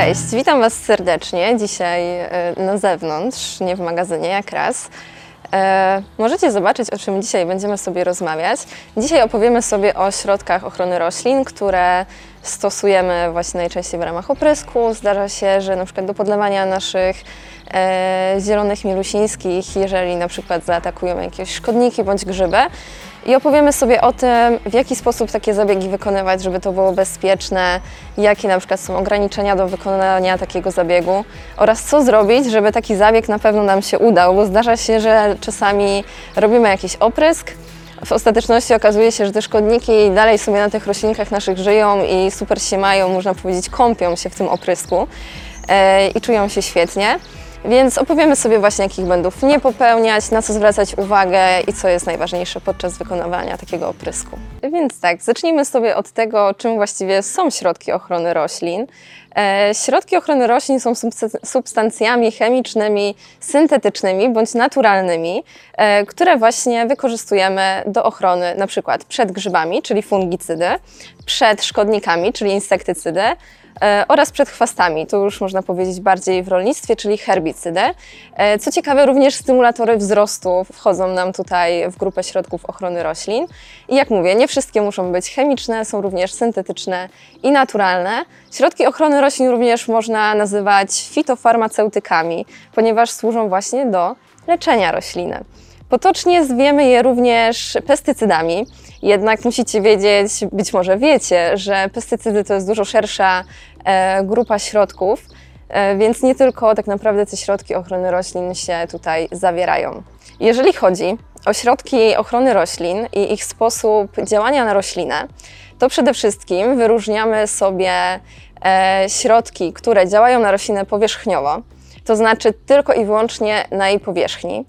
Cześć, witam Was serdecznie. Dzisiaj e, na zewnątrz, nie w magazynie, jak raz. E, możecie zobaczyć, o czym dzisiaj będziemy sobie rozmawiać. Dzisiaj opowiemy sobie o środkach ochrony roślin, które stosujemy właśnie najczęściej w ramach oprysku. Zdarza się, że na przykład do podlewania naszych e, zielonych milusińskich, jeżeli na przykład zaatakują jakieś szkodniki bądź grzyby. I opowiemy sobie o tym, w jaki sposób takie zabiegi wykonywać, żeby to było bezpieczne, jakie na przykład są ograniczenia do wykonania takiego zabiegu oraz co zrobić, żeby taki zabieg na pewno nam się udał, bo zdarza się, że czasami robimy jakiś oprysk, w ostateczności okazuje się, że te szkodniki dalej sobie na tych roślinkach naszych żyją i super się mają, można powiedzieć, kąpią się w tym oprysku e, i czują się świetnie. Więc opowiemy sobie właśnie, jakich błędów nie popełniać, na co zwracać uwagę i co jest najważniejsze podczas wykonywania takiego oprysku. Więc tak, zacznijmy sobie od tego, czym właściwie są środki ochrony roślin. E, środki ochrony roślin są subs- substancjami chemicznymi, syntetycznymi bądź naturalnymi, e, które właśnie wykorzystujemy do ochrony na przykład przed grzybami, czyli fungicydy, przed szkodnikami, czyli insektycydy, oraz przed chwastami, to już można powiedzieć bardziej w rolnictwie, czyli herbicydy. E, Co ciekawe, również stymulatory wzrostu wchodzą nam tutaj w grupę środków ochrony roślin. I jak mówię, nie wszystkie muszą być chemiczne, są również syntetyczne i naturalne. Środki ochrony roślin również można nazywać fitofarmaceutykami, ponieważ służą właśnie do leczenia rośliny. Potocznie zwiemy je również pestycydami, jednak musicie wiedzieć, być może wiecie, że pestycydy to jest dużo szersza e, grupa środków, e, więc nie tylko tak naprawdę te środki ochrony roślin się tutaj zawierają. Jeżeli chodzi o środki ochrony roślin i ich sposób działania na roślinę, to przede wszystkim wyróżniamy sobie e, środki, które działają na roślinę powierzchniowo, to znaczy tylko i wyłącznie na jej powierzchni.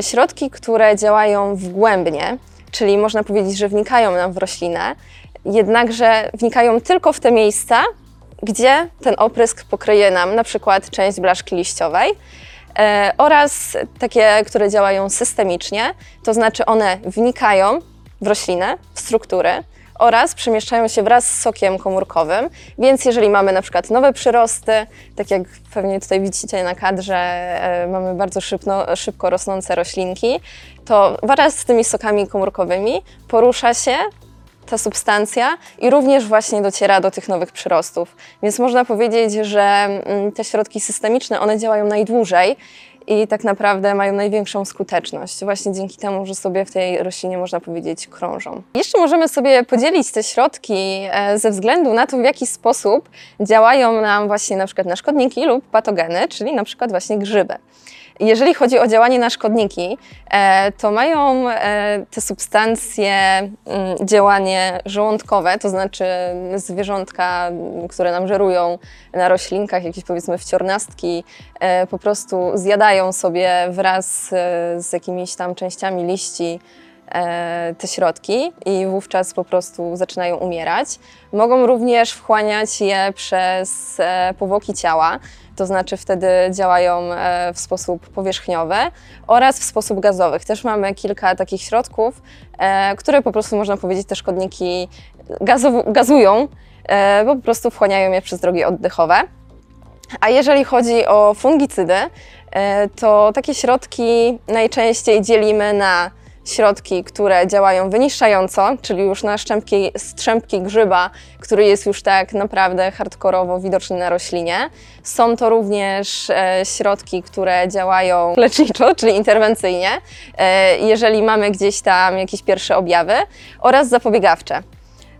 Środki, które działają wgłębnie, czyli można powiedzieć, że wnikają nam w roślinę, jednakże wnikają tylko w te miejsca, gdzie ten oprysk pokryje nam na przykład część blaszki liściowej. E, oraz takie, które działają systemicznie, to znaczy one wnikają w roślinę, w struktury oraz przemieszczają się wraz z sokiem komórkowym, więc jeżeli mamy na przykład nowe przyrosty, tak jak pewnie tutaj widzicie na kadrze, e, mamy bardzo szybko, szybko rosnące roślinki, to wraz z tymi sokami komórkowymi porusza się ta substancja i również właśnie dociera do tych nowych przyrostów. Więc można powiedzieć, że mm, te środki systemiczne, one działają najdłużej i tak naprawdę mają największą skuteczność, właśnie dzięki temu, że sobie w tej roślinie, można powiedzieć, krążą. Jeszcze możemy sobie podzielić te środki e, ze względu na to, w jaki sposób działają nam właśnie na przykład na szkodniki lub patogeny, czyli na przykład właśnie grzyby. Jeżeli chodzi o działanie na szkodniki, e, to mają e, te substancje mm, działanie żołądkowe, to znaczy zwierzątka, m, które nam żerują na roślinkach, jakieś powiedzmy wciornastki, e, po prostu zjadają sobie wraz z jakimiś tam częściami liści te środki i wówczas po prostu zaczynają umierać. Mogą również wchłaniać je przez e, powłoki ciała, to znaczy wtedy działają e, w sposób powierzchniowy oraz w sposób gazowy. Też mamy kilka takich środków, e, które po prostu można powiedzieć te szkodniki gazują, e, bo po prostu wchłaniają je przez drogi oddechowe. A jeżeli chodzi o fungicydy, e, to takie środki najczęściej dzielimy na środki, które działają wyniszczająco, czyli już na szczępki, strzępki grzyba, który jest już tak naprawdę hardkorowo widoczny na roślinie. Są to również e, środki, które działają leczniczo, czyli interwencyjnie, e, jeżeli mamy gdzieś tam jakieś pierwsze objawy, oraz zapobiegawcze.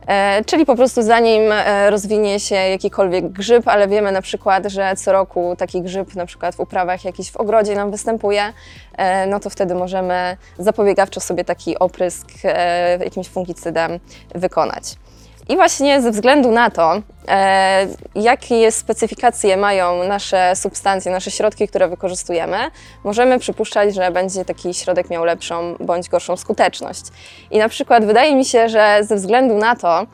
E, Czyli po prostu zanim e, rozwinie się jakikolwiek grzyb, ale wiemy na przykład, że co roku taki grzyb na przykład w uprawach jakiś w ogrodzie nam występuje, e, no to wtedy możemy zapobiegawczo sobie taki oprysk jakimś fungicydem wykonać. I właśnie ze względu na to, e, jakie specyfikacje mają nasze substancje, nasze środki, które wykorzystujemy, możemy przypuszczać, że będzie taki środek miał lepszą bądź gorszą skuteczność. I na przykład wydaje mi się, że ze względu na to,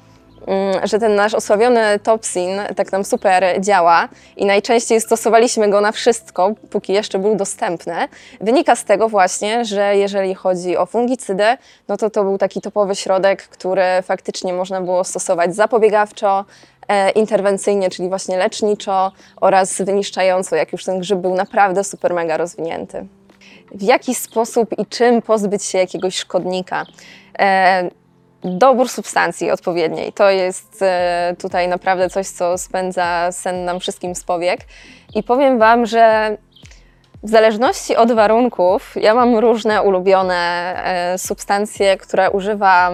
że ten nasz osławiony topsin tak nam super działa i najczęściej stosowaliśmy go na wszystko, póki jeszcze był dostępny, wynika z tego właśnie, że jeżeli chodzi o fungicydy, no to to był taki topowy środek, który faktycznie można było stosować zapobiegawczo, e, interwencyjnie, czyli właśnie leczniczo oraz wyniszczająco, jak już ten grzyb był naprawdę super mega rozwinięty. W jaki sposób i czym pozbyć się jakiegoś szkodnika? E, dobór substancji odpowiedniej to jest e, tutaj naprawdę coś, co spędza sen nam wszystkim z powiek. I powiem Wam, że w zależności od warunków, ja mam różne ulubione e, substancje, które używam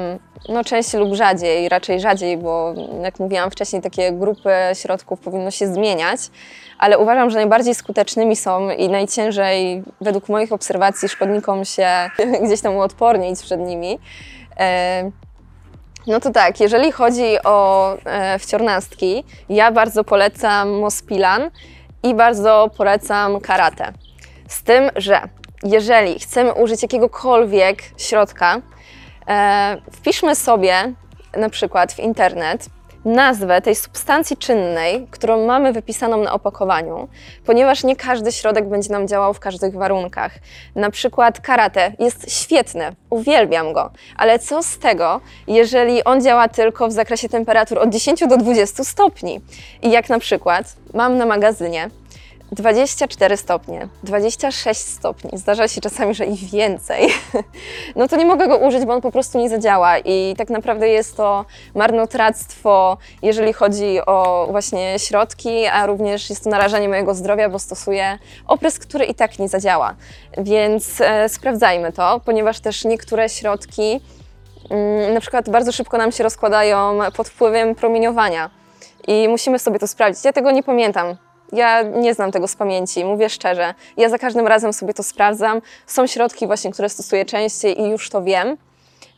no, częściej lub rzadziej, raczej rzadziej, bo jak mówiłam wcześniej, takie grupy środków powinno się zmieniać, ale uważam, że najbardziej skutecznymi są i najciężej według moich obserwacji szkodnikom się gdzieś tam uodpornić przed nimi. No to tak, jeżeli chodzi o e, wciornastki, ja bardzo polecam Mospilan i bardzo polecam karate. Z tym, że jeżeli chcemy użyć jakiegokolwiek środka, e, wpiszmy sobie na przykład w internet nazwę tej substancji czynnej, którą mamy wypisaną na opakowaniu, ponieważ nie każdy środek będzie nam działał w każdych warunkach. Na przykład karate jest świetny, uwielbiam go, ale co z tego, jeżeli on działa tylko w zakresie temperatur od 10 do 20 stopni? I jak na przykład mam na magazynie 24 stopnie, 26 stopni, zdarza się czasami, że i więcej, no to nie mogę go użyć, bo on po prostu nie zadziała i tak naprawdę jest to marnotrawstwo, jeżeli chodzi o właśnie środki, a również jest to narażanie mojego zdrowia, bo stosuję oprysk, który i tak nie zadziała. Więc e, sprawdzajmy to, ponieważ też niektóre środki mm, na przykład bardzo szybko nam się rozkładają pod wpływem promieniowania i musimy sobie to sprawdzić. Ja tego nie pamiętam, ja nie znam tego z pamięci, mówię szczerze. Ja za każdym razem sobie to sprawdzam. Są środki właśnie, które stosuję częściej i już to wiem,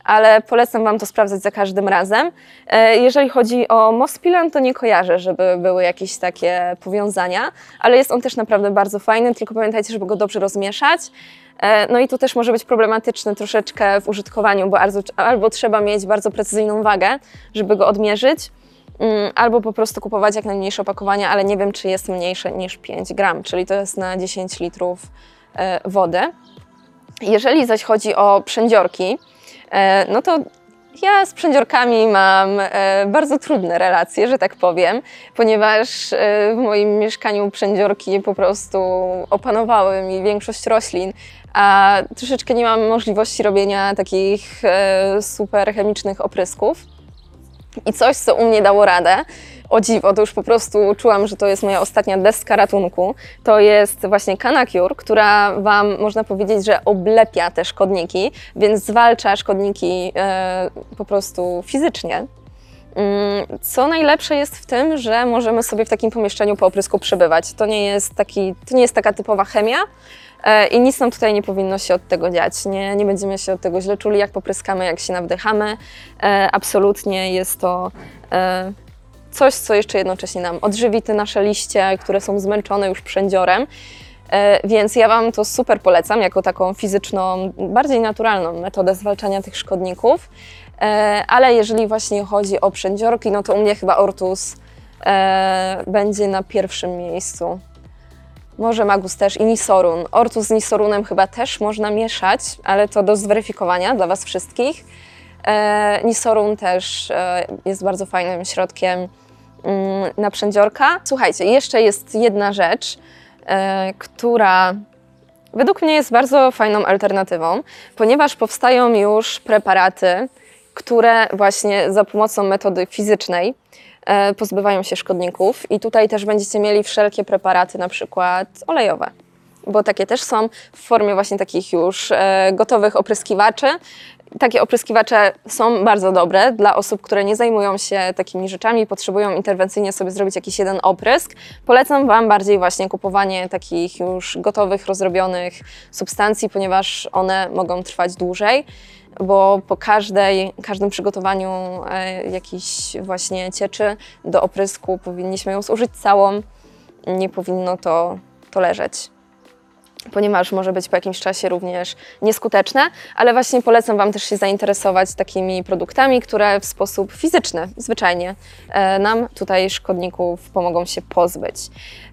ale polecam Wam to sprawdzać za każdym razem. E, jeżeli chodzi o Mospilan, to nie kojarzę, żeby były jakieś takie powiązania, ale jest on też naprawdę bardzo fajny, tylko pamiętajcie, żeby go dobrze rozmieszać. E, No i tu też może być problematyczny troszeczkę w użytkowaniu, bo albo, trzeba mieć bardzo precyzyjną wagę, żeby go odmierzyć, albo po prostu kupować jak najmniejsze opakowania, ale nie wiem, czy jest mniejsze niż 5 gram, czyli to jest na 10 litrów e, wody. Jeżeli zaś chodzi o przędziorki, e, no to ja z przędziorkami mam e, bardzo trudne relacje, że tak powiem, ponieważ w moim mieszkaniu przędziorki po prostu opanowały mi większość roślin, a troszeczkę nie mam możliwości robienia takich super chemicznych oprysków. I coś, co u mnie dało radę, o dziwo, to już po prostu czułam, że to jest moja ostatnia deska ratunku, to jest właśnie Canacure, która Wam, można powiedzieć, że oblepia te szkodniki, więc zwalcza szkodniki e, po prostu fizycznie. Mm, Co najlepsze jest w tym, że możemy sobie w takim pomieszczeniu po oprysku przebywać. To nie jest, taki, to nie jest taka typowa chemia, E, I nic nam tutaj nie powinno się od tego dziać. Nie, nie będziemy się od tego źle czuli, jak popryskamy, jak się nawdychamy. E, absolutnie jest to e, coś, co jeszcze jednocześnie nam odżywi te nasze liście, które są zmęczone już przędziorem. Więc ja Wam to super polecam jako taką fizyczną, bardziej naturalną metodę zwalczania tych szkodników. Ale jeżeli właśnie chodzi o przędziorki, no to u mnie chyba Ortus będzie na pierwszym miejscu. Może Magus też i Nisorun. Ortus z Nisorunem chyba też można mieszać, ale to do zweryfikowania dla Was wszystkich. E, Nisorun też e, jest bardzo fajnym środkiem mm, na przędziorka. Słuchajcie, jeszcze jest jedna rzecz, e, która według mnie jest bardzo fajną alternatywą, ponieważ powstają już preparaty, które właśnie za pomocą metody fizycznej E, pozbywają się szkodników i tutaj też będziecie mieli wszelkie preparaty, na przykład olejowe, bo takie też są w formie właśnie takich już e, gotowych opryskiwaczy. Takie opryskiwacze są bardzo dobre dla osób, które nie zajmują się takimi rzeczami, potrzebują interwencyjnie sobie zrobić jakiś jeden oprysk. Polecam Wam bardziej właśnie kupowanie takich już gotowych, rozrobionych substancji, ponieważ one mogą trwać dłużej bo po każdej, każdym przygotowaniu e, jakiejś właśnie cieczy do oprysku powinniśmy ją zużyć całą, nie powinno to, to leżeć ponieważ może być po jakimś czasie również nieskuteczne, ale właśnie polecam Wam też się zainteresować takimi produktami, które w sposób fizyczny, zwyczajnie e, nam tutaj szkodników pomogą się pozbyć.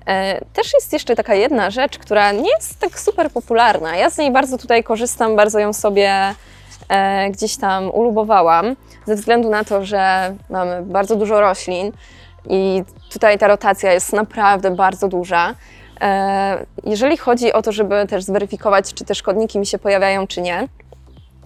E, też jest jeszcze taka jedna rzecz, która nie jest tak super popularna. Ja z niej bardzo tutaj korzystam, bardzo ją sobie gdzieś tam ulubowałam, ze względu na to, że mamy bardzo dużo roślin I tutaj ta rotacja jest naprawdę bardzo duża. E, Jeżeli chodzi o to, żeby też zweryfikować, czy te szkodniki mi się pojawiają, czy nie,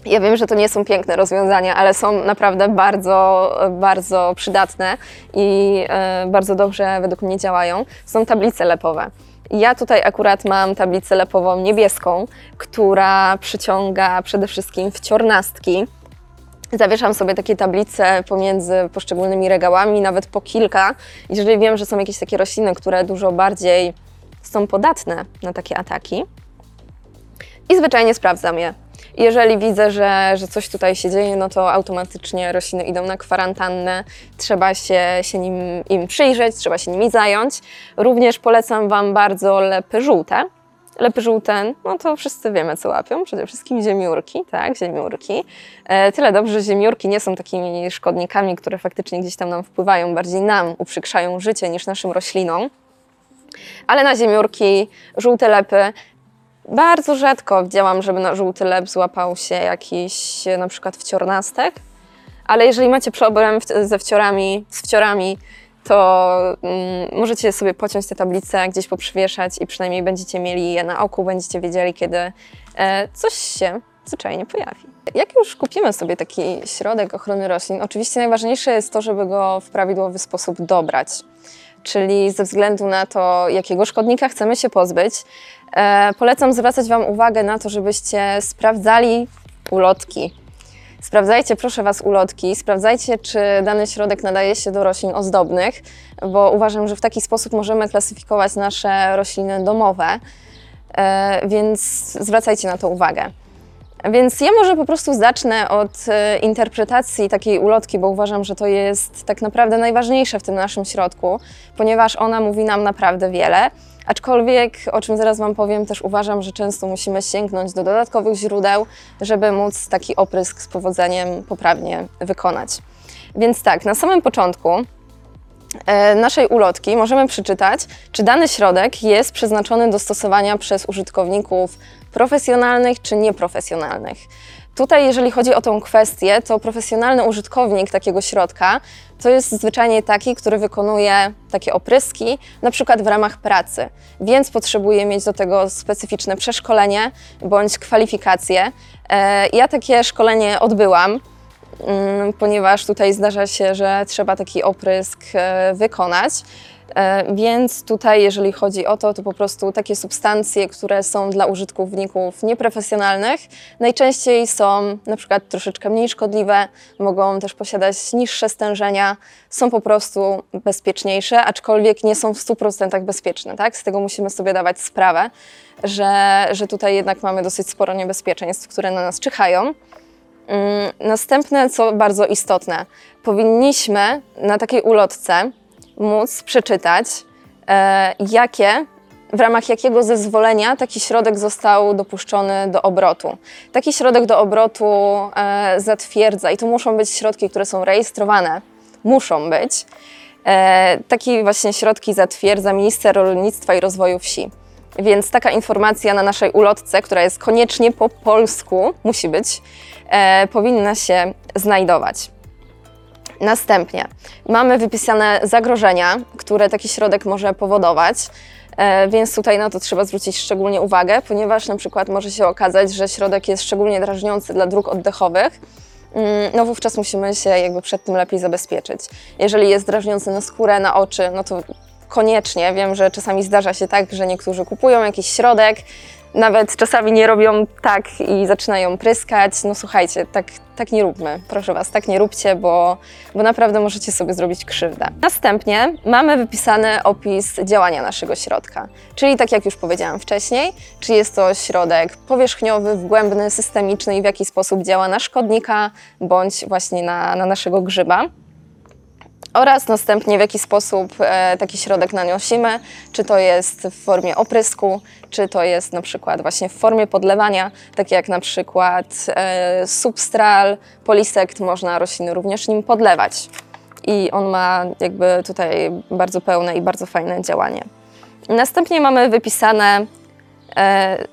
ja wiem, że to nie są piękne rozwiązania, ale są naprawdę bardzo, bardzo przydatne i e, bardzo dobrze według mnie działają. Są tablice lepowe. Ja tutaj akurat mam tablicę lepową niebieską, która przyciąga przede wszystkim wciornastki. Zawieszam sobie takie tablice pomiędzy poszczególnymi regałami, nawet po kilka. Jeżeli wiem, że są jakieś takie rośliny, które dużo bardziej są podatne na takie ataki, i zwyczajnie sprawdzam je. Jeżeli widzę, że, że coś tutaj się dzieje, no to automatycznie rośliny idą na kwarantannę, trzeba się, się nim, im przyjrzeć, trzeba się nimi zająć. Również polecam Wam bardzo lepy żółte. Lepy żółte, no to wszyscy wiemy, co łapią. Przede wszystkim ziemiórki, tak, ziemiórki. E, tyle dobrze, że ziemiórki nie są takimi szkodnikami, które faktycznie gdzieś tam nam wpływają, bardziej nam uprzykrzają życie niż naszym roślinom. Ale na ziemiórki, żółte lepy bardzo rzadko widziałam, żeby na żółty lep złapał się jakiś e, na przykład wciornastek, ale jeżeli macie problem ze wciorami, z wciorami, to mm, możecie sobie pociąć te tablice, gdzieś poprzywieszać i przynajmniej będziecie mieli je na oku, będziecie wiedzieli, kiedy e, coś się zwyczajnie pojawi. Jak już kupimy sobie taki środek ochrony roślin, oczywiście najważniejsze jest to, żeby go w prawidłowy sposób dobrać. Czyli ze względu na to, jakiego szkodnika chcemy się pozbyć, e, polecam zwracać Wam uwagę na to, żebyście sprawdzali ulotki. Sprawdzajcie, proszę Was, ulotki, sprawdzajcie, czy dany środek nadaje się do roślin ozdobnych, bo uważam, że w taki sposób możemy klasyfikować nasze rośliny domowe, e, więc zwracajcie na to uwagę. Więc ja może po prostu zacznę od e, interpretacji takiej ulotki, bo uważam, że to jest tak naprawdę najważniejsze w tym naszym środku, ponieważ ona mówi nam naprawdę wiele. Aczkolwiek, o czym zaraz Wam powiem, też uważam, że często musimy sięgnąć do dodatkowych źródeł, żeby móc taki oprysk z powodzeniem poprawnie wykonać. Więc tak, na samym początku e, naszej ulotki możemy przeczytać, czy dany środek jest przeznaczony do stosowania przez użytkowników profesjonalnych czy nieprofesjonalnych. Tutaj, jeżeli chodzi o tą kwestię, to profesjonalny użytkownik takiego środka to jest zwyczajnie taki, który wykonuje takie opryski, na przykład w ramach pracy, więc potrzebuje mieć do tego specyficzne przeszkolenie bądź kwalifikacje. E, Ja takie szkolenie odbyłam mm, ponieważ tutaj zdarza się, że trzeba taki oprysk e, wykonać. E, Więc tutaj, jeżeli chodzi o to, to po prostu takie substancje, które są dla użytkowników nieprofesjonalnych, najczęściej są na przykład troszeczkę mniej szkodliwe, mogą też posiadać niższe stężenia, są po prostu bezpieczniejsze, aczkolwiek nie są w 100% bezpieczne. Tak? Z tego musimy sobie dawać sprawę, że, że tutaj jednak mamy dosyć sporo niebezpieczeństw, które na nas czyhają. Mm, Następne, co bardzo istotne, powinniśmy na takiej ulotce móc przeczytać, e, jakie, w ramach jakiego zezwolenia taki środek został dopuszczony do obrotu. Taki środek do obrotu e, zatwierdza, i to muszą być środki, które są rejestrowane, muszą być. E, takie właśnie środki zatwierdza minister rolnictwa i rozwoju wsi. Więc taka informacja na naszej ulotce, która jest koniecznie po polsku, musi być, e, powinna się znajdować. Następnie mamy wypisane zagrożenia, które taki środek może powodować. E, Więc tutaj na to trzeba zwrócić szczególnie uwagę, ponieważ na przykład może się okazać, że środek jest szczególnie drażniący dla dróg oddechowych. Mm, No wówczas musimy się jakby przed tym lepiej zabezpieczyć. Jeżeli jest drażniący na skórę, na oczy, no to koniecznie. Wiem, że czasami zdarza się tak, że niektórzy kupują jakiś środek, nawet czasami nie robią tak i zaczynają pryskać. No słuchajcie, tak, tak nie róbmy. Proszę Was, tak nie róbcie, bo, bo naprawdę możecie sobie zrobić krzywdę. Następnie mamy wypisany opis działania naszego środka. Czyli tak jak już powiedziałam wcześniej, czy jest to środek powierzchniowy, wgłębny, systemiczny i w jaki sposób działa na szkodnika bądź właśnie na, na naszego grzyba oraz następnie w jaki sposób e, taki środek nanosimy, czy to jest w formie oprysku, czy to jest na przykład właśnie w formie podlewania, takie jak na przykład e, substral, polisekt, można rośliny również nim podlewać. I on ma jakby tutaj bardzo pełne i bardzo fajne działanie. Następnie mamy wypisane e,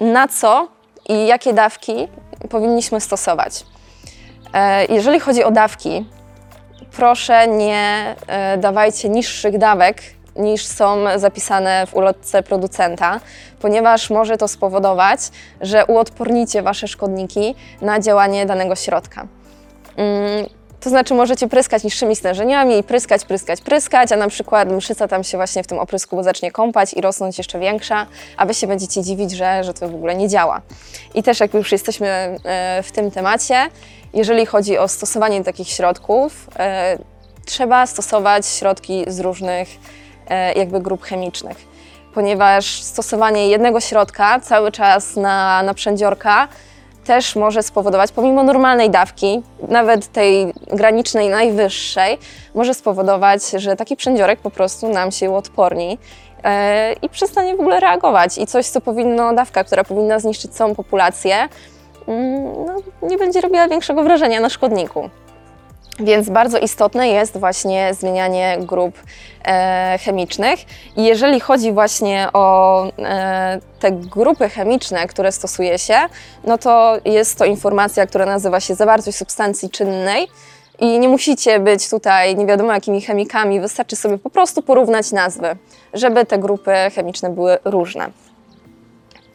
na co i jakie dawki powinniśmy stosować. Jeżeli chodzi o dawki, proszę nie e, dawajcie niższych dawek niż są zapisane w ulotce producenta, ponieważ może to spowodować, że uodpornicie Wasze szkodniki na działanie danego środka. To znaczy możecie pryskać niższymi stężeniami i pryskać, pryskać, pryskać, a na przykład mszyca tam się właśnie w tym oprysku zacznie kąpać i rosnąć jeszcze większa, a Wy się będziecie dziwić, że, że to w ogóle nie działa. I też jak już jesteśmy e, w tym temacie, jeżeli chodzi o stosowanie takich środków, e, trzeba stosować środki z różnych e, jakby grup chemicznych, ponieważ stosowanie jednego środka cały czas na, na przędziorka też może spowodować, pomimo normalnej dawki, nawet tej granicznej najwyższej, może spowodować, że taki przędziorek po prostu nam się uodporni e, i przestanie w ogóle reagować. I coś, co powinno, dawka, która powinna zniszczyć całą populację, mm, no, nie będzie robiła większego wrażenia na szkodniku. Więc bardzo istotne jest właśnie zmienianie grup e, chemicznych. I jeżeli chodzi właśnie o e, te grupy chemiczne, które stosuje się, no to jest to informacja, która nazywa się zawartość substancji czynnej. I nie musicie być tutaj nie wiadomo jakimi chemikami, wystarczy sobie po prostu porównać nazwy, żeby te grupy chemiczne były różne.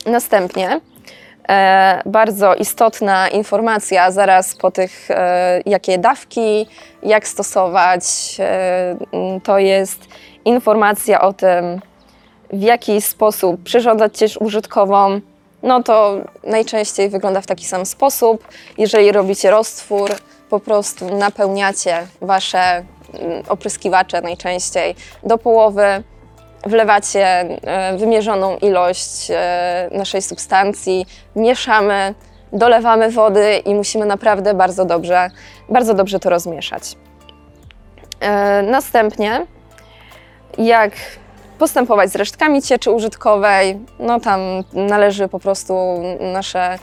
Następnie bardzo istotna informacja zaraz po tych, e, jakie dawki, jak stosować, e, to jest informacja o tym, w jaki sposób przyrządzać ciecz użytkową. No to najczęściej wygląda w taki sam sposób. Jeżeli robicie roztwór, po prostu napełniacie wasze opryskiwacze najczęściej do połowy, wlewacie e, wymierzoną ilość e, naszej substancji, mieszamy, dolewamy wody i musimy naprawdę bardzo dobrze, bardzo dobrze to rozmieszać. E, Następnie, jak postępować z resztkami cieczy użytkowej, no tam należy po prostu nasze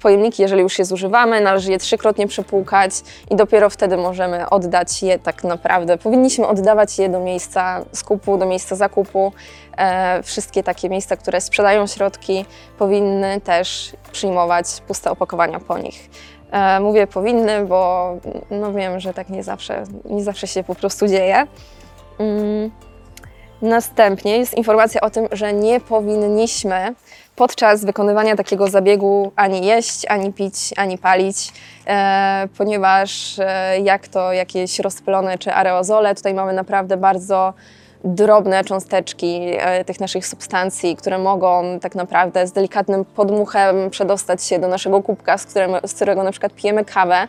pojemniki, jeżeli już je zużywamy, należy je trzykrotnie przepłukać i dopiero wtedy możemy oddać je tak naprawdę. Powinniśmy oddawać je do miejsca skupu, do miejsca zakupu. E, Wszystkie takie miejsca, które sprzedają środki, powinny też przyjmować puste opakowania po nich. E, Mówię powinny, bo no wiem, że tak nie zawsze, nie zawsze się po prostu dzieje. Mm. Następnie jest informacja o tym, że nie powinniśmy podczas wykonywania takiego zabiegu ani jeść, ani pić, ani palić, e, ponieważ e, jak to jakieś rozpylone czy aerozole, tutaj mamy naprawdę bardzo drobne cząsteczki e, tych naszych substancji, które mogą tak naprawdę z delikatnym podmuchem przedostać się do naszego kubka, z, którym, z którego na przykład pijemy kawę.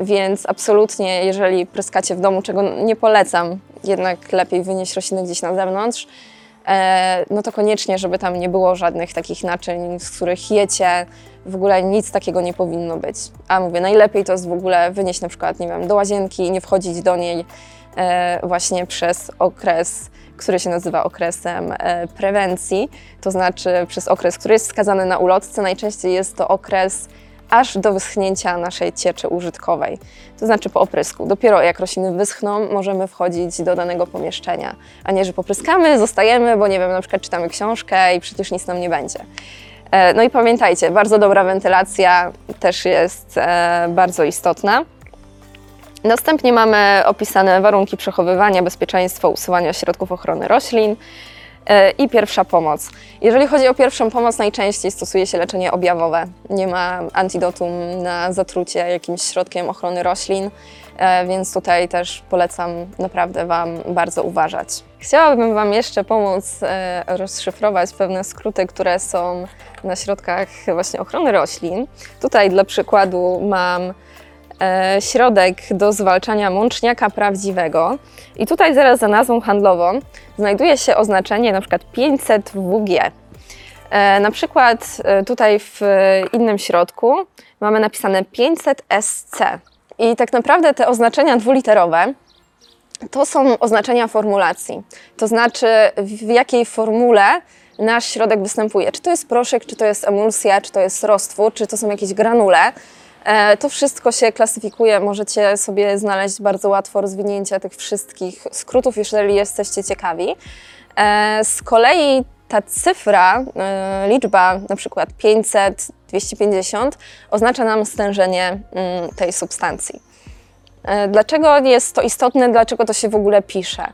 Więc absolutnie, jeżeli pryskacie w domu, czego nie polecam, jednak lepiej wynieść rośliny gdzieś na zewnątrz, no to koniecznie, żeby tam nie było żadnych takich naczyń, z których jecie, w ogóle nic takiego nie powinno być. A mówię, najlepiej to jest w ogóle wynieść na przykład, nie wiem, do łazienki i nie wchodzić do niej e, właśnie przez okres, który się nazywa okresem e, prewencji, to znaczy przez okres, który jest wskazany na ulotce, najczęściej jest to okres aż do wyschnięcia naszej cieczy użytkowej, to znaczy po oprysku. Dopiero jak rośliny wyschną, możemy wchodzić do danego pomieszczenia, a nie, że popryskamy, zostajemy, bo nie wiem, na przykład czytamy książkę i przecież nic nam nie będzie. E, No i pamiętajcie, bardzo dobra wentylacja też jest e, bardzo istotna. Następnie mamy opisane warunki przechowywania, bezpieczeństwo usuwania środków ochrony roślin i pierwsza pomoc. Jeżeli chodzi o pierwszą pomoc, najczęściej stosuje się leczenie objawowe. Nie ma antidotum na zatrucie jakimś środkiem ochrony roślin, e, więc tutaj też polecam naprawdę Wam bardzo uważać. Chciałabym Wam jeszcze pomóc e, rozszyfrować pewne skróty, które są na środkach właśnie ochrony roślin. Tutaj dla przykładu mam e, środek do zwalczania mączniaka prawdziwego. I tutaj zaraz za nazwą handlową znajduje się oznaczenie na przykład 500 WG. E, na przykład e, tutaj w e, innym środku mamy napisane 500 SC. I tak naprawdę te oznaczenia dwuliterowe to są oznaczenia formulacji. To znaczy, w jakiej formule nasz środek występuje. Czy to jest proszek, czy to jest emulsja, czy to jest roztwór, czy to są jakieś granule. E, To wszystko się klasyfikuje. Możecie sobie znaleźć bardzo łatwo rozwinięcie tych wszystkich skrótów, jeżeli jesteście ciekawi. E, Z kolei ta cyfra, e, liczba na przykład 500, 250 oznacza nam stężenie mm, tej substancji. Dlaczego jest to istotne, dlaczego to się w ogóle pisze?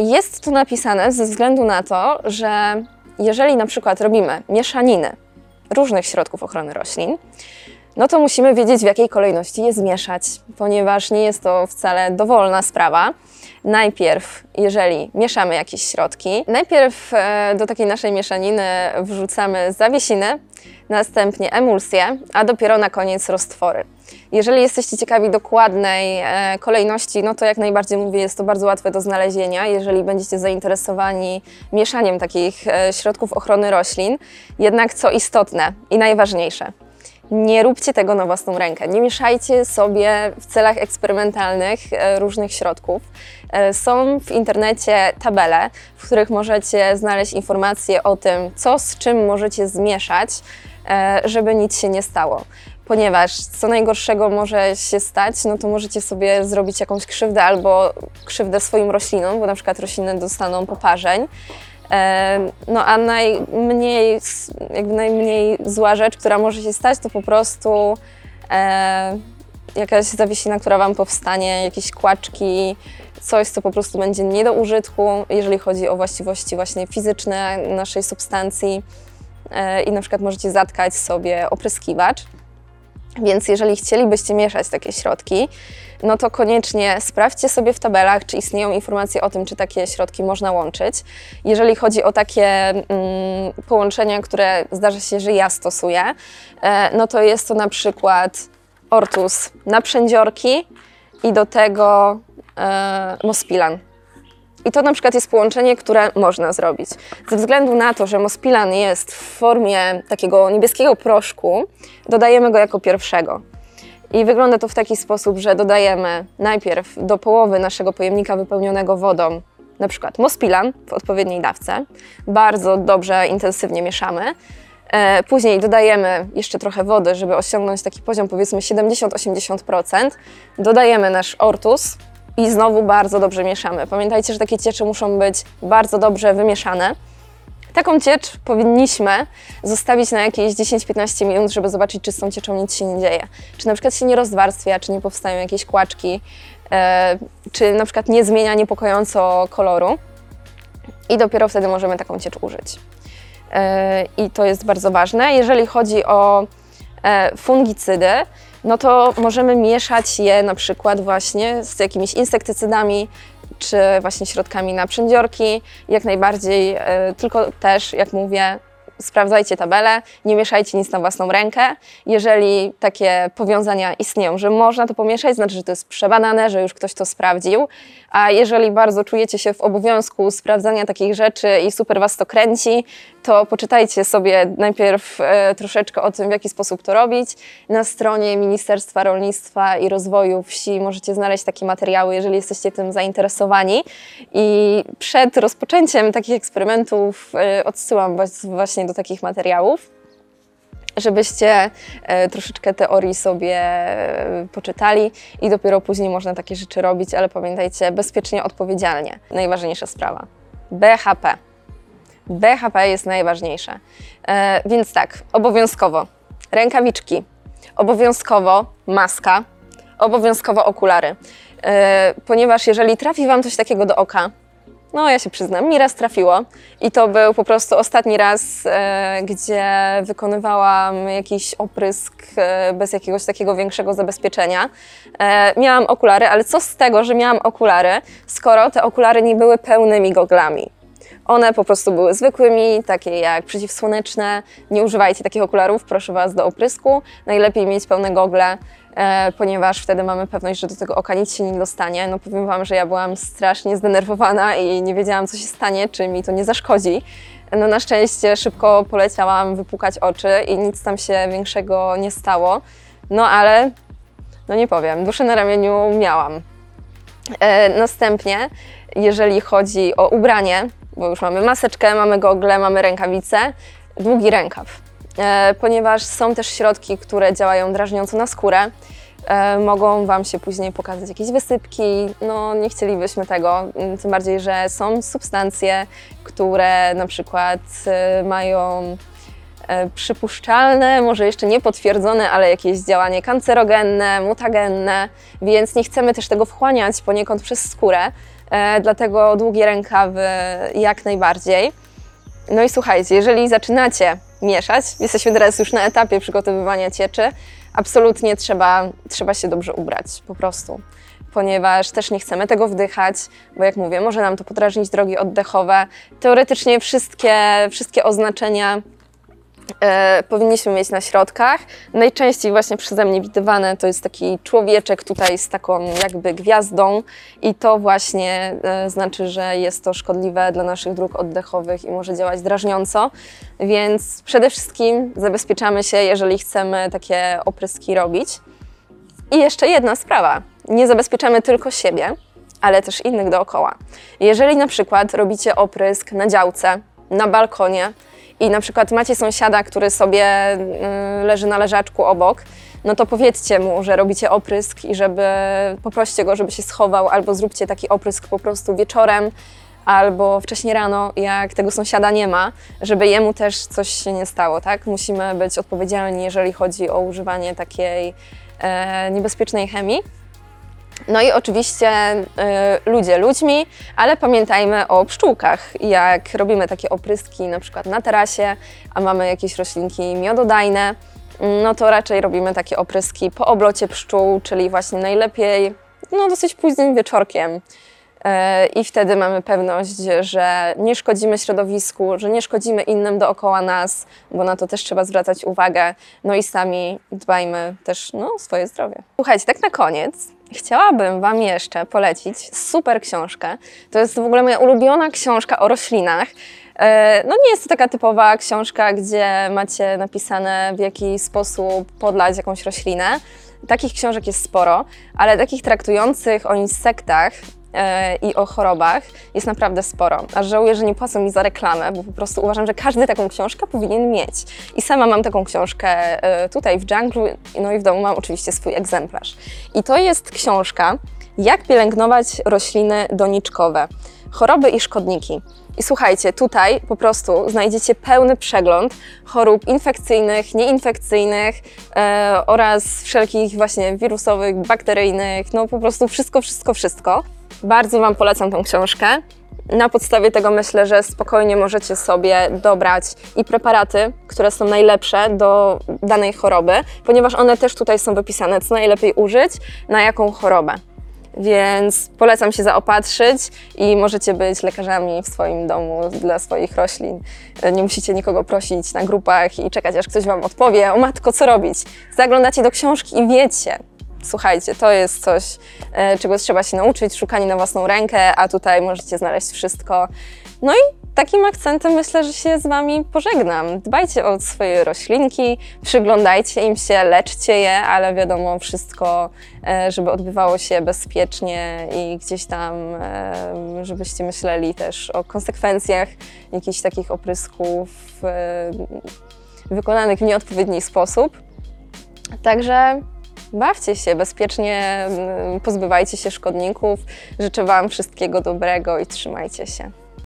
Jest to napisane ze względu na to, że jeżeli na przykład robimy mieszaniny różnych środków ochrony roślin, no to musimy wiedzieć, w jakiej kolejności je zmieszać, ponieważ nie jest to wcale dowolna sprawa. Najpierw, jeżeli mieszamy jakieś środki, najpierw e, do takiej naszej mieszaniny wrzucamy zawiesiny, następnie emulsję, a dopiero na koniec roztwory. Jeżeli jesteście ciekawi dokładnej e, kolejności, no to jak najbardziej mówię, jest to bardzo łatwe do znalezienia. Jeżeli będziecie zainteresowani mieszaniem takich e, środków ochrony roślin, jednak co istotne i najważniejsze, nie róbcie tego na własną rękę. Nie mieszajcie sobie w celach eksperymentalnych e, różnych środków. E, Są w internecie tabele, w których możecie znaleźć informacje o tym, co z czym możecie zmieszać, e, żeby nic się nie stało. Ponieważ co najgorszego może się stać, no to możecie sobie zrobić jakąś krzywdę albo krzywdę swoim roślinom, bo na przykład rośliny dostaną poparzeń. No a najmniej, jakby najmniej zła rzecz, która może się stać, to po prostu jakaś zawiesina, która Wam powstanie, jakieś kłaczki, coś, co po prostu będzie nie do użytku, jeżeli chodzi o właściwości właśnie fizyczne naszej substancji e, i na przykład możecie zatkać sobie opryskiwacz. Więc jeżeli chcielibyście mieszać takie środki, no to koniecznie sprawdźcie sobie w tabelach, czy istnieją informacje o tym, czy takie środki można łączyć. Jeżeli chodzi o takie mm, połączenia, które zdarza się, że ja stosuję, e, no to jest to na przykład ortus na przędziorki i do tego e, mospilan. I to na przykład jest połączenie, które można zrobić. Ze względu na to, że mospilan jest w formie takiego niebieskiego proszku, dodajemy go jako pierwszego. I wygląda to w taki sposób, że dodajemy najpierw do połowy naszego pojemnika wypełnionego wodą na przykład mospilan w odpowiedniej dawce. Bardzo dobrze, intensywnie mieszamy. E, Później dodajemy jeszcze trochę wody, żeby osiągnąć taki poziom powiedzmy 70-80%. Dodajemy nasz ortus i znowu bardzo dobrze mieszamy. Pamiętajcie, że takie ciecze muszą być bardzo dobrze wymieszane. Taką ciecz powinniśmy zostawić na jakieś 10-15 minut, żeby zobaczyć, czy z tą cieczą nic się nie dzieje. Czy na przykład się nie rozwarstwia, czy nie powstają jakieś kłaczki, e, czy na przykład nie zmienia niepokojąco koloru. I dopiero wtedy możemy taką ciecz użyć. E, I to jest bardzo ważne. Jeżeli chodzi o e, fungicydy, no to możemy mieszać je na przykład właśnie z jakimiś insektycydami, czy właśnie środkami na przędziorki, jak najbardziej, e, tylko też, jak mówię, sprawdzajcie tabelę, nie mieszajcie nic na własną rękę. Jeżeli takie powiązania istnieją, że można to pomieszać, znaczy, że to jest przebadane, że już ktoś to sprawdził, a jeżeli bardzo czujecie się w obowiązku sprawdzania takich rzeczy i super Was to kręci, to poczytajcie sobie najpierw e, troszeczkę o tym, w jaki sposób to robić. Na stronie Ministerstwa Rolnictwa i Rozwoju Wsi możecie znaleźć takie materiały, jeżeli jesteście tym zainteresowani. I przed rozpoczęciem takich eksperymentów e, odsyłam Was właśnie do takich materiałów żebyście e, troszeczkę teorii sobie poczytali i dopiero później można takie rzeczy robić, ale pamiętajcie, bezpiecznie, odpowiedzialnie. Najważniejsza sprawa. BHP. BHP jest najważniejsze. E, więc tak, obowiązkowo rękawiczki, obowiązkowo maska, obowiązkowo okulary. E, ponieważ jeżeli trafi Wam coś takiego do oka, no ja się przyznam, mi raz trafiło i to był po prostu ostatni raz, e, gdzie wykonywałam jakiś oprysk e, bez jakiegoś takiego większego zabezpieczenia. E, miałam okulary, ale co z tego, że miałam okulary, skoro te okulary nie były pełnymi goglami. One po prostu były zwykłymi, takie jak przeciwsłoneczne. Nie używajcie takich okularów, proszę Was, do oprysku. Najlepiej mieć pełne gogle, e, ponieważ wtedy mamy pewność, że do tego oka nic się nie dostanie. No powiem Wam, że ja byłam strasznie zdenerwowana i nie wiedziałam, co się stanie, czy mi to nie zaszkodzi. No na szczęście szybko poleciałam wypukać oczy i nic tam się większego nie stało. No ale, no nie powiem, duszę na ramieniu miałam. E, następnie, jeżeli chodzi o ubranie, bo już mamy maseczkę, mamy gogle, mamy rękawice, długi rękaw. E, ponieważ są też środki, które działają drażniąco na skórę. E, mogą Wam się później pokazać jakieś wysypki. No, nie chcielibyśmy tego, m, tym bardziej, że są substancje, które na przykład e, mają przypuszczalne, może jeszcze nie potwierdzone, ale jakieś działanie kancerogenne, mutagenne, więc nie chcemy też tego wchłaniać poniekąd przez skórę, e, dlatego długie rękawy jak najbardziej. No i słuchajcie, jeżeli zaczynacie mieszać, jesteśmy teraz już na etapie przygotowywania cieczy, absolutnie trzeba, trzeba się dobrze ubrać, po prostu. Ponieważ też nie chcemy tego wdychać, bo jak mówię, może nam to podrażnić drogi oddechowe. Teoretycznie wszystkie, wszystkie oznaczenia e, powinniśmy mieć na środkach. Najczęściej właśnie przeze mnie widywane to jest taki człowieczek tutaj z taką jakby gwiazdą i to właśnie e, znaczy, że jest to szkodliwe dla naszych dróg oddechowych i może działać drażniąco. Więc przede wszystkim zabezpieczamy się, jeżeli chcemy takie opryski robić. I jeszcze jedna sprawa. Nie zabezpieczamy tylko siebie, ale też innych dookoła. Jeżeli na przykład robicie oprysk na działce, na balkonie i na przykład macie sąsiada, który sobie y, leży na leżaczku obok, no to powiedzcie mu, że robicie oprysk i żeby poproście go, żeby się schował, albo zróbcie taki oprysk po prostu wieczorem, albo wcześniej rano, jak tego sąsiada nie ma, żeby jemu też coś się nie stało, tak? Musimy być odpowiedzialni, jeżeli chodzi o używanie takiej e, niebezpiecznej chemii. No i oczywiście y, ludzie ludźmi, ale pamiętajmy o pszczółkach. Jak robimy takie opryski na przykład na tarasie, a mamy jakieś roślinki miododajne, no to raczej robimy takie opryski po oblocie pszczół, czyli właśnie najlepiej no dosyć późnym wieczorkiem. E, I wtedy mamy pewność, że nie szkodzimy środowisku, że nie szkodzimy innym dookoła nas, bo na to też trzeba zwracać uwagę. No i sami dbajmy też no, o swoje zdrowie. Słuchajcie, tak na koniec chciałabym Wam jeszcze polecić super książkę. To jest w ogóle moja ulubiona książka o roślinach. E, No nie jest to taka typowa książka, gdzie macie napisane w jaki sposób podlać jakąś roślinę. Takich książek jest sporo, ale takich traktujących o insektach i o chorobach jest naprawdę sporo. Aż żałuję, że nie płacą mi za reklamę, bo po prostu uważam, że każdy taką książkę powinien mieć. I sama mam taką książkę e, tutaj w dżunglu, no i w domu mam oczywiście swój egzemplarz. I to jest książka, jak pielęgnować rośliny doniczkowe, choroby i szkodniki. I słuchajcie, tutaj po prostu znajdziecie pełny przegląd chorób infekcyjnych, nieinfekcyjnych e, oraz wszelkich właśnie wirusowych, bakteryjnych, no po prostu wszystko, wszystko, wszystko. Bardzo Wam polecam tą książkę. Na podstawie tego myślę, że spokojnie możecie sobie dobrać i preparaty, które są najlepsze do danej choroby, ponieważ one też tutaj są wypisane, co najlepiej użyć, na jaką chorobę. Więc polecam się zaopatrzyć i możecie być lekarzami w swoim domu dla swoich roślin. Nie musicie nikogo prosić na grupach i czekać, aż ktoś Wam odpowie, o matko, co robić. Zaglądacie do książki i wiecie. Słuchajcie, to jest coś, e, czego trzeba się nauczyć, szukanie na własną rękę, a tutaj możecie znaleźć wszystko. No i takim akcentem myślę, że się z Wami pożegnam. Dbajcie o swoje roślinki, przyglądajcie im się, leczcie je, ale wiadomo, wszystko, e, żeby odbywało się bezpiecznie i gdzieś tam, e, żebyście myśleli też o konsekwencjach jakichś takich oprysków wykonanych w nieodpowiedni sposób. Także bawcie się bezpiecznie, mm, pozbywajcie się szkodników. Życzę Wam wszystkiego dobrego i trzymajcie się.